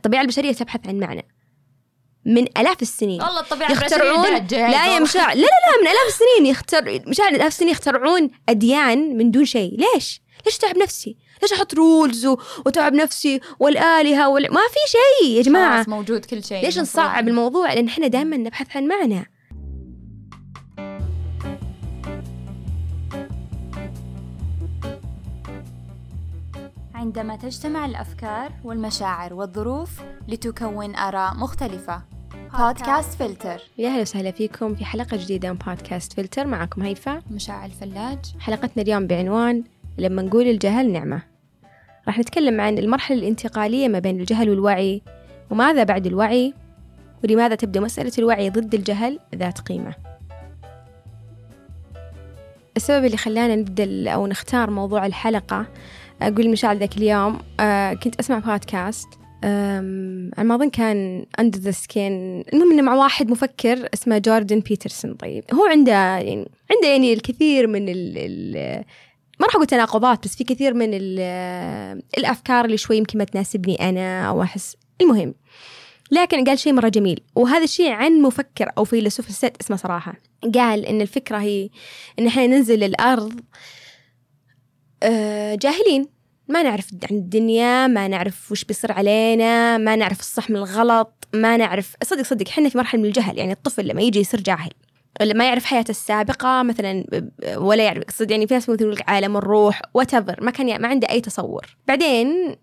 الطبيعة البشرية تبحث عن معنى من آلاف السنين والله الطبيعة يخترعون لا يا لا لا لا من آلاف السنين يختر مشاعر آلاف السنين يخترعون أديان من دون شيء ليش؟ ليش تعب نفسي؟ ليش أحط رولز. وتعب نفسي والآلهة وال... ما في شيء يا جماعة خلاص موجود كل شيء ليش. نصعب الموضوع؟ لأن إحنا دائما نبحث عن معنى عندما تجتمع الأفكار والمشاعر والظروف لتكون آراء مختلفة. بودكاست فلتر يا أهلا وسهلا فيكم في حلقة جديدة من بودكاست فلتر معكم هيفا. مشاعل الفلاج. حلقتنا اليوم بعنوان لما نقول الجهل نعمة. راح نتكلم عن المرحلة الانتقالية ما بين الجهل والوعي وماذا بعد الوعي ولماذا تبدو مسألة الوعي ضد الجهل ذات قيمة. السبب اللي خلانا نبدأ أو نختار موضوع الحلقة أقول مشاعر ذاك اليوم. آه كنت أسمع بودكاست. على ما أظن كان under the skin المهم إنه مع واحد مفكر اسمه جوردن بيترسون. طيب هو عنده يعني عنده يعني الكثير من ال ال ما راح أقول تناقضات بس في كثير من ال- الأفكار اللي شوي يمكن ما تناسبني أنا أو أحس. المهم لكن قال شيء مرة جميل وهذا الشيء عن مفكر أو فيلسوف الست اسمه صراحة. قال إن الفكرة هي إن إحنا ننزل الأرض آه، جاهلين. ما نعرف عن الدنيا ما نعرف وش بيصير علينا ما نعرف الصح من الغلط ما نعرف. صدق صدق إحنا في مرحلة من الجهل يعني الطفل لما يجي يصير جاهل ما يعرف حياته السابقة مثلا ولا يعرف. صدق يعني في ناس مثل عالم الروح whatever ما كان ي- ما عنده أي تصور. بعدين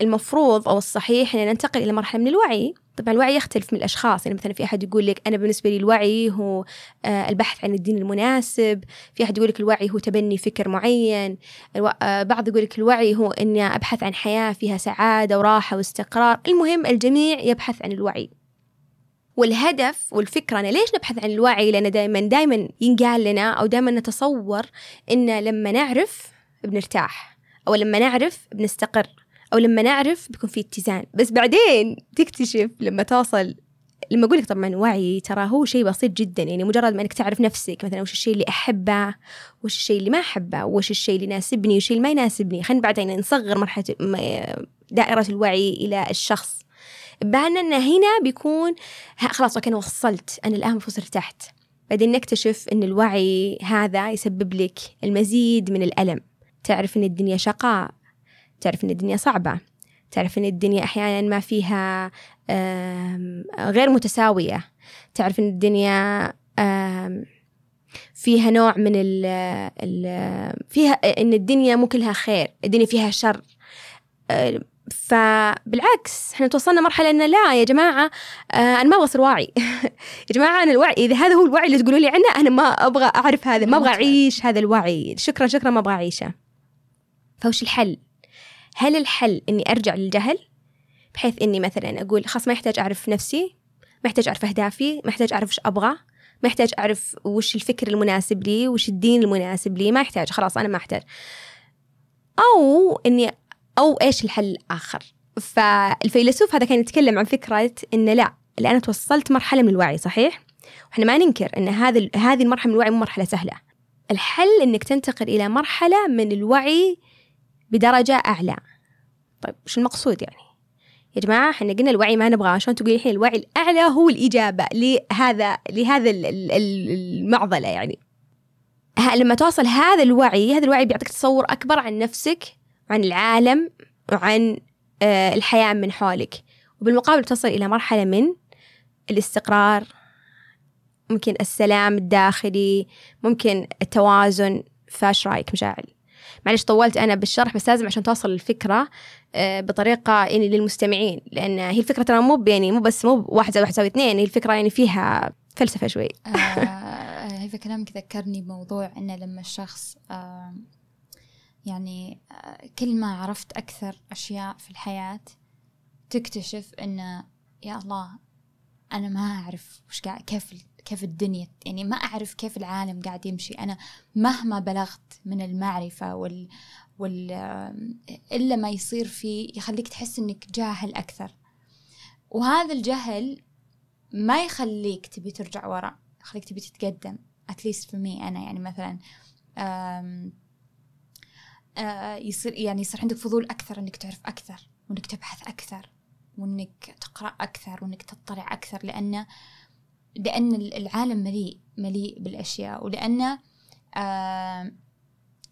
المفروض أو الصحيح أن ننتقل إلى مرحلة من الوعي. طبعا الوعي يختلف من الأشخاص. يعني مثلا في أحد يقول لك أنا بالنسبة لي الوعي هو آه، البحث عن الدين المناسب. في أحد يقول لك الوعي هو تبني فكر معين. آه، بعض يقول لك الوعي هو إني أبحث عن حياة فيها سعادة وراحة واستقرار. المهم الجميع يبحث عن الوعي. والهدف والفكرة أنا ليش نبحث عن الوعي؟ لأن دائما دائما ينقال لنا أو دائما نتصور إن لما نعرف بنرتاح أو لما نعرف بنستقر. أو لما نعرف بيكون في اتزان. بس بعدين تكتشف لما توصل لما أقول لك طبعا وعي ترى هو شيء بسيط جدا يعني مجرد ما إنك تعرف نفسك مثلا وش الشيء اللي أحبه وش الشيء اللي ما أحبه وش الشيء اللي يناسبني وش اللي ما يناسبني. خلينا بعدين نصغر مرحلة م- دائرة الوعي إلى الشخص. أن هنا بيكون خلاص أوكي أنا وصلت. أنا الآن المفروض ارتحت بعدين نكتشف أن الوعي هذا يسبب لك المزيد من الألم. تعرف أن الدنيا شقاء. تعرف إن الدنيا صعبة. تعرف إن الدنيا أحيانا ما فيها غير متساوية. تعرف إن الدنيا فيها نوع من ال فيها إن الدنيا مو كلها خير الدنيا فيها شر. فبالعكس إحنا توصلنا مرحلة انه لا يا جماعة آه أنا ما أبغى اصير واعي. يا جماعة أنا الوعي إذا هذا هو الوعي اللي تقولوا لي عنه أنا ما أبغى أعرف هذا ما أبغى. أعيش هذا الوعي. شكرا شكرا ما أبغى أعيشه. فوش الحل؟ هل الحل إني أرجع للجهل؟ بحيث إني مثلا أقول خلاص ما يحتاج أعرف نفسي ما يحتاج أعرف أهدافي ما يحتاج أعرف وش أبغى ما يحتاج أعرف وش الفكر المناسب لي وش الدين المناسب لي ما يحتاج خلاص أنا ما أحتاج. أو إني أو إيش الحل الآخر؟ فالفيلسوف هذا كان يتكلم عن فكرة إن لا اللي أنا توصلت مرحلة من الوعي صحيح؟ وإحنا ما ننكر إن هذا هذه المرحلة من الوعي مو مرحلة سهلة. الحل إنك تنتقل إلى مرحلة من الوعي بدرجة أعلى. طيب وش المقصود يعني؟ يا جماعة إحنا قلنا الوعي ما نبغاه. عشان تقولي الحين الوعي الأعلى هو الإجابة لهذا لهذا ال- ال- ال- المعضلة يعني؟ لما توصل هذا الوعي هذا الوعي بيعطيك تصور أكبر عن نفسك وعن العالم وعن آه، الحياة من حولك. وبالمقابل تصل إلى مرحلة من الاستقرار ممكن السلام الداخلي ممكن التوازن. فاش رأيك مشاعل؟ معلش طولت أنا بالشرح بس لازم عشان توصل الفكرة آه، بطريقة يعني للمستمعين لأن هي الفكرة ترى مو يعني مو بس مو واحد زائد واحد يساوي اثنين هي الفكرة يعني فيها فلسفة شوي. آه، هيفا كلامك ذكرني بموضوع انه لما الشخص آه، يعني آه، كل ما عرفت أكثر أشياء في الحياة تكتشف إنه يا الله أنا ما أعرف وش قاعد كيف كيف الدنيا يعني ما أعرف كيف العالم قاعد يمشي. أنا مهما بلغت من المعرفة وال وال إلا ما يصير فيه يخليك تحس إنك جاهل أكثر. وهذا الجهل ما يخليك تبي ترجع ورا يخليك تبي تتقدم اتليست في مي أنا. يعني مثلا آه، يصير يعني يصير عندك فضول أكثر إنك تعرف أكثر وإنك تبحث أكثر وإنك تقرأ أكثر وإنك تطلع أكثر. لأن لأن العالم مليء مليء بالأشياء ولأن آه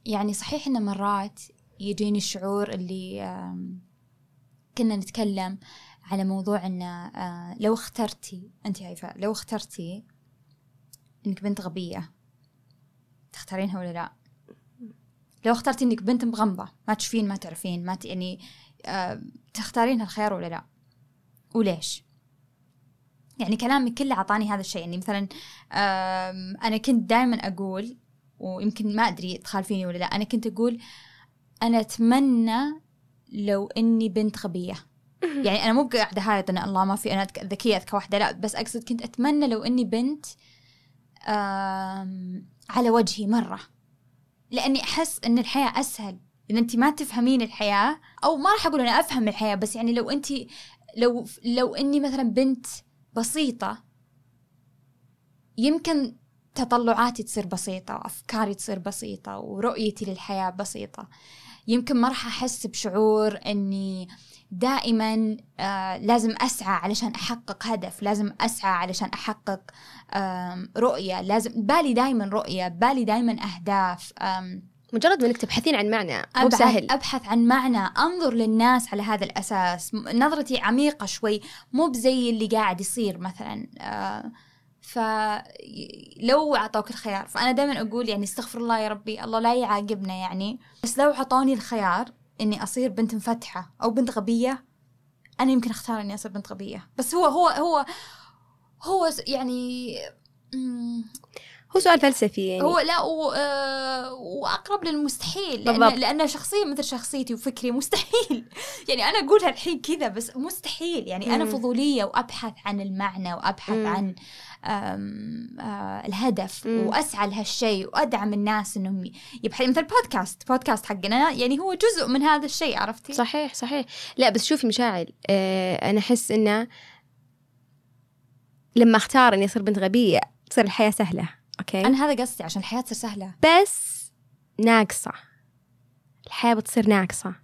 يعني صحيح إن مرات يجيني الشعور اللي آه كنا نتكلم على موضوع إن آه لو اخترتي أنت هيفا لو اخترتي إنك بنت غبية تختارينها ولا لا لو اخترتي إنك بنت مغمضة ما تشوفين ما تعرفين ما. يعني آه تختارين الخيار ولا لا وليش يعني كلامك كله أعطاني هذا الشيء. يعني مثلا أنا كنت دائما أقول ويمكن ما أدري تخالفيني ولا لا أنا كنت أقول أنا أتمنى لو إني بنت غبيه يعني أنا مو قاعدة هايط ان الله ما في أنا ذكية اذكى واحدة لا بس أقصد كنت أتمنى لو إني بنت على وجهي مرة. لأني أحس إن الحياة أسهل. إن انت ما تفهمين الحياة أو ما راح أقول أنا أفهم الحياة بس يعني لو انت لو لو إني مثلا بنت بسيطة. يمكن تطلعاتي تصير بسيطة وأفكاري تصير بسيطة ورؤيتي للحياة بسيطة. يمكن ما راح أحس بشعور أني دائما آه لازم أسعى علشان أحقق هدف لازم أسعى علشان أحقق آه رؤية. لازم بالي دائما رؤية بالي دائما أهداف آه مجرد انك تبحثين عن معنى مو سهل. أبحث عن معنى أنظر للناس على هذا الأساس. نظرتي عميقة شوي مو بزي اللي قاعد يصير مثلا. آه فلو أعطوك الخيار فأنا دائما أقول يعني استغفر الله يا ربي الله لا يعاقبنا يعني. بس لو أعطوني الخيار إني أصير بنت مفتحة أو بنت غبية أنا يمكن أختار إني أصير بنت غبية. بس هو هو هو هو يعني هو سؤال فلسفي يعني. هو لا و... وأقرب للمستحيل لأن لأن شخصية مثل شخصيتي وفكري مستحيل. يعني أنا أقولها الحين كذا بس مستحيل. يعني أنا فضولية وأبحث عن المعنى وأبحث مم. عن آه الهدف مم. وأسعى لهالشيء وأدعم الناس إنهم يبحث. مثل بودكاست بودكاست حقنا يعني هو جزء من هذا الشيء عرفتي؟ صحيح صحيح. لا بس شوفي مشاعل. آه أنا أحس إنه لما أختار إني أصير بنت غبية تصير الحياة سهلة أوكي؟ أنا هذا قصدي عشان الحياة تصير سهلة. بس ناقصة. الحياة بتصير ناقصة.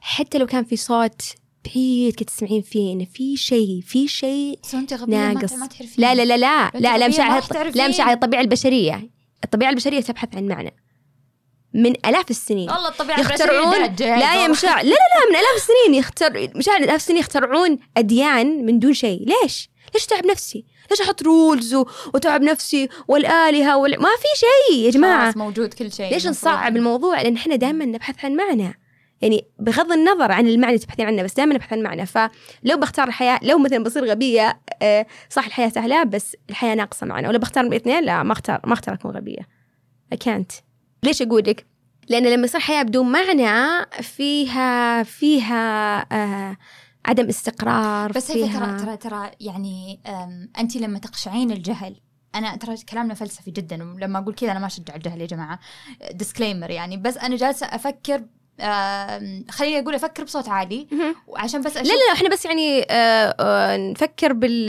حتى لو كان في صوت بعيد كنت تسمعين فيه انه في شيء في شيء ناقص. ما لا لا لا لا لا لا مش على لا مش على الطبيعة البشرية. الطبيعة البشرية تبحث عن معنى. من آلاف السنين. والله الطبيعة يخترعون لا يا مشاعر لا لا لا من آلاف السنين يختر مشاعر آلاف السنين يخترعون أديان من دون شيء. ليش؟ ليش تعب نفسي؟ ليش أحط rules وتعب نفسي والآلهة وال... ما في شيء يا جماعة. موجود كل شيء ليش نصعب الموضوع؟ لأن إحنا دائما نبحث عن معنى. يعني بغض النظر عن المعنى اللي تبحثين عنه بس دائما نبحث عن معنى. فلو بختار الحياة لو مثلا بصير غبية آه، صح الحياة سهلة بس الحياة ناقصة معنى ولا بختار الاثنين لا ما اختار ما اختار اكون غبية. اكانت ليش أقول لك لأن لما يصير حياة بدون معنى فيها فيها آه عدم استقرار بس هي ترى ترى ترى يعني انت لما تقشعين الجهل أنا ترى كلامنا فلسفي جدا ولما أقول كذا أنا ما أشجع الجهل يا جماعة. ديسكليمر يعني. بس أنا جالسة أفكر خليني أقول أفكر بصوت عالي وعشان بس لا لا إحنا بس يعني آه آه نفكر بال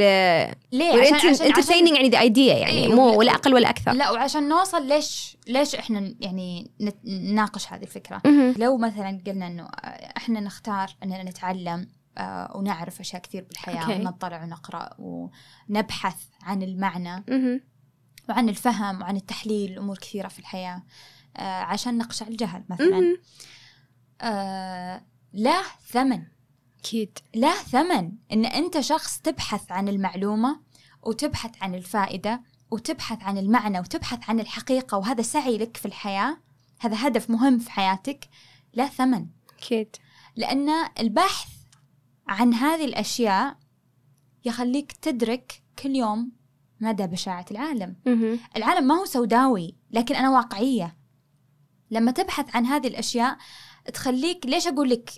ليه؟ عشان عشان انترتيننج يعني ذا ايديا يعني إيه مو ولا أقل ولا أكثر. لا وعشان نوصل ليش ليش إحنا يعني نناقش هذه الفكرة. لو مثلا قلنا إنه إحنا نختار إننا نتعلم آه، ونعرف أشياء كثير بالحياة okay. ونطلع ونقرأ ونبحث عن المعنى وعن الفهم وعن التحليل أمور كثيرة في الحياة آه، عشان نقشع الجهل مثلا. آه له ثمن. أكيد. له ثمن. إن أنت شخص تبحث عن المعلومة وتبحث عن الفائدة وتبحث عن المعنى وتبحث عن الحقيقة وهذا سعي لك في الحياة هذا هدف مهم في حياتك له ثمن. أكيد. لأن البحث عن هذه الأشياء يخليك تدرك كل يوم مدى بشاعة العالم. العالم ما هو سوداوي لكن أنا واقعية. لما تبحث عن هذه الأشياء تخليك ليش أقول لك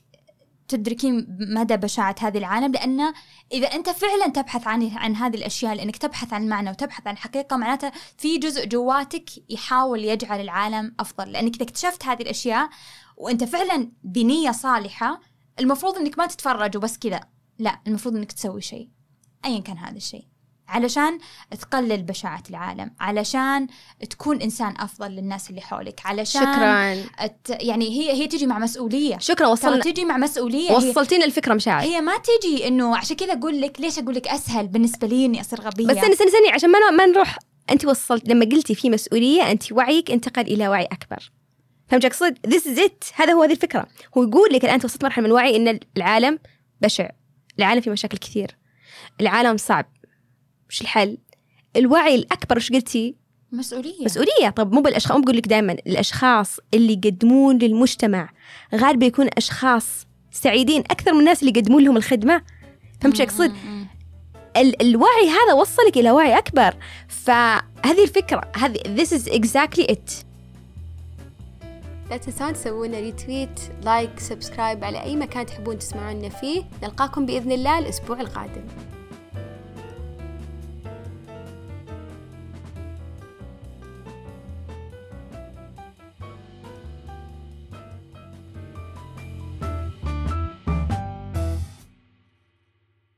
تدركين مدى بشاعة هذه العالم؟ لأن إذا أنت فعلا تبحث عن عن هذه الأشياء لأنك تبحث عن معنى وتبحث عن حقيقة معناتها في جزء جواتك يحاول يجعل العالم أفضل. لأنك إذا اكتشفت هذه الأشياء وأنت فعلا بنية صالحة المفروض إنك ما تتفرج وبس كذا. لا المفروض إنك تسوي شيء. ايا كان هذا الشيء. علشان تقلل بشاعة العالم علشان تكون إنسان أفضل للناس اللي حولك علشان شكرا. أت يعني هي هي تجي مع مسؤولية. شكرا وصلنا تجي مع مسؤولية هي, وصلتينا الفكرة مشاعر. هي ما تجي إنه عشان كذا أقول لك ليش أقول لك أسهل بالنسبة لي إني أصير غبية. بس استني استني عشان ما ما نروح أنت وصلت لما قلتي في مسؤولية أنت وعيك انتقل إلى وعي أكبر. فهمت أقصد؟ this is it هذا هو هذه الفكرة. هو يقول لك الآن أنت وصلت مرحلة من الوعي إن العالم بشع. العالم فيه مشاكل كثير. العالم صعب. وش الحل. الوعي الأكبر وش قلتي؟ مسؤولية. مسؤولية. طب مو بالأشخاص. مو بقول لك دائما الأشخاص اللي يقدمون للمجتمع. غالبا يكون أشخاص سعيدين أكثر من الناس اللي يقدمون لهم الخدمة. فهمت أقصد؟ ال- الوعي هذا وصلك إلى وعي أكبر. فهذه الفكرة. هذه this is exactly it. لا تنسون تسوون retweet like subscribe على أي مكان تحبون تسمعونا فيه. نلقاكم بإذن الله الأسبوع القادم.